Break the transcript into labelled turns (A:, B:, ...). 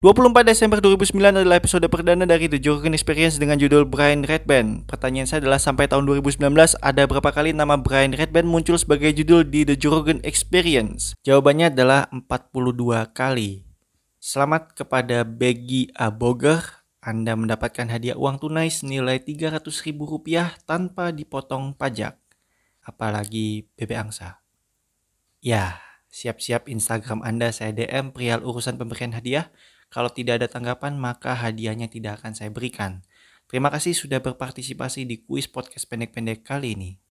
A: 24 Desember 2009 adalah episode perdana dari The Joe Rogan Experience dengan judul Brian Redband. Pertanyaan saya adalah sampai tahun 2019 ada berapa kali nama Brian Redband muncul sebagai judul di The Joe Rogan Experience? Jawabannya adalah 42 kali. Selamat kepada Beggy Aboger. Anda mendapatkan hadiah uang tunai senilai 300 ribu rupiah tanpa dipotong pajak. Apalagi BB Angsa. Ya, siap-siap Instagram Anda saya DM perihal urusan pemberian hadiah. Kalau tidak ada tanggapan, maka hadiahnya tidak akan saya berikan. Terima kasih sudah berpartisipasi di kuis podcast pendek-pendek kali ini.